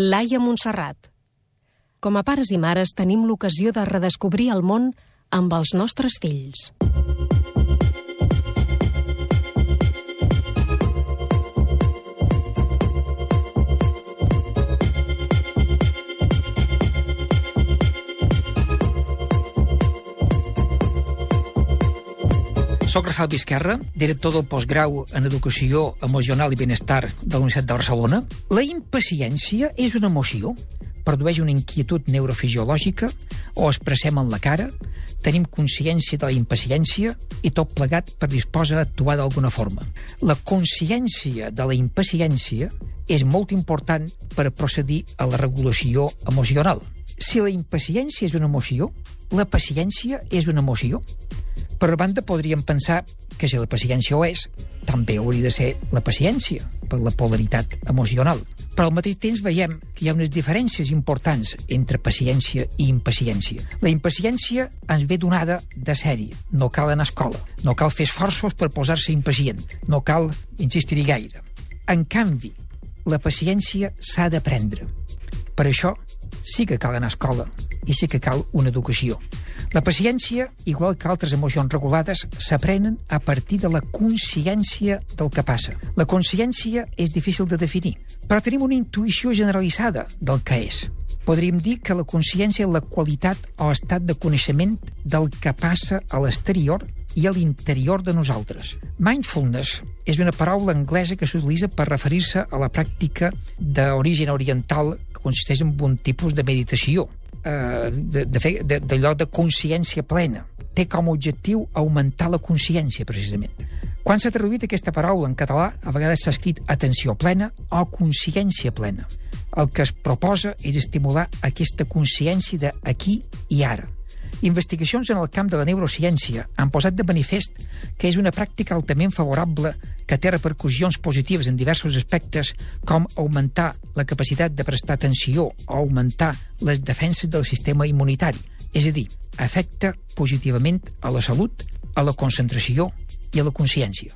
Laia Montserrat. Com a pares i mares tenim l'ocasió de redescobrir el món amb els nostres fills. Soc Rafael Vizquerra, director del postgrau en Educació Emocional i Benestar de la Universitat de Barcelona. La impaciència és una emoció, produeix una inquietud neurofisiològica o expressem en la cara, tenim consciència de la impaciència i tot plegat predisposa a actuar d'alguna forma. La consciència de la impaciència és molt important per procedir a la regulació emocional. Si la impaciència és una emoció, la paciència és una emoció. Per banda, podríem pensar que si la paciència ho és, també hauria de ser la paciència, per la polaritat emocional. Però al mateix temps veiem que hi ha unes diferències importants entre paciència i impaciència. La impaciència ens ve donada de sèrie. No cal anar a escola. No cal fer esforços per posar-se impacient. No cal insistir-hi gaire. En canvi, la paciència s'ha d'aprendre. Per això sí que cal anar a escola i sí que cal una educació. La paciència, igual que altres emocions regulades, s'aprenen a partir de la consciència del que passa. La consciència és difícil de definir, però tenim una intuïció generalitzada del que és. Podríem dir que la consciència és la qualitat o estat de coneixement del que passa a l'exterior i a l'interior de nosaltres. Mindfulness és una paraula anglesa que s'utilitza per referir-se a la pràctica d'origen oriental que consisteix en un tipus de meditació eh, de, de de, de consciència plena. Té com a objectiu augmentar la consciència, precisament. Quan s'ha traduït aquesta paraula en català, a vegades s'ha escrit atenció plena o consciència plena. El que es proposa és estimular aquesta consciència d'aquí i ara. Investigacions en el camp de la neurociència han posat de manifest que és una pràctica altament favorable que té repercussions positives en diversos aspectes com augmentar la capacitat de prestar atenció o augmentar les defenses del sistema immunitari. És a dir, afecta positivament a la salut, a la concentració i a la consciència.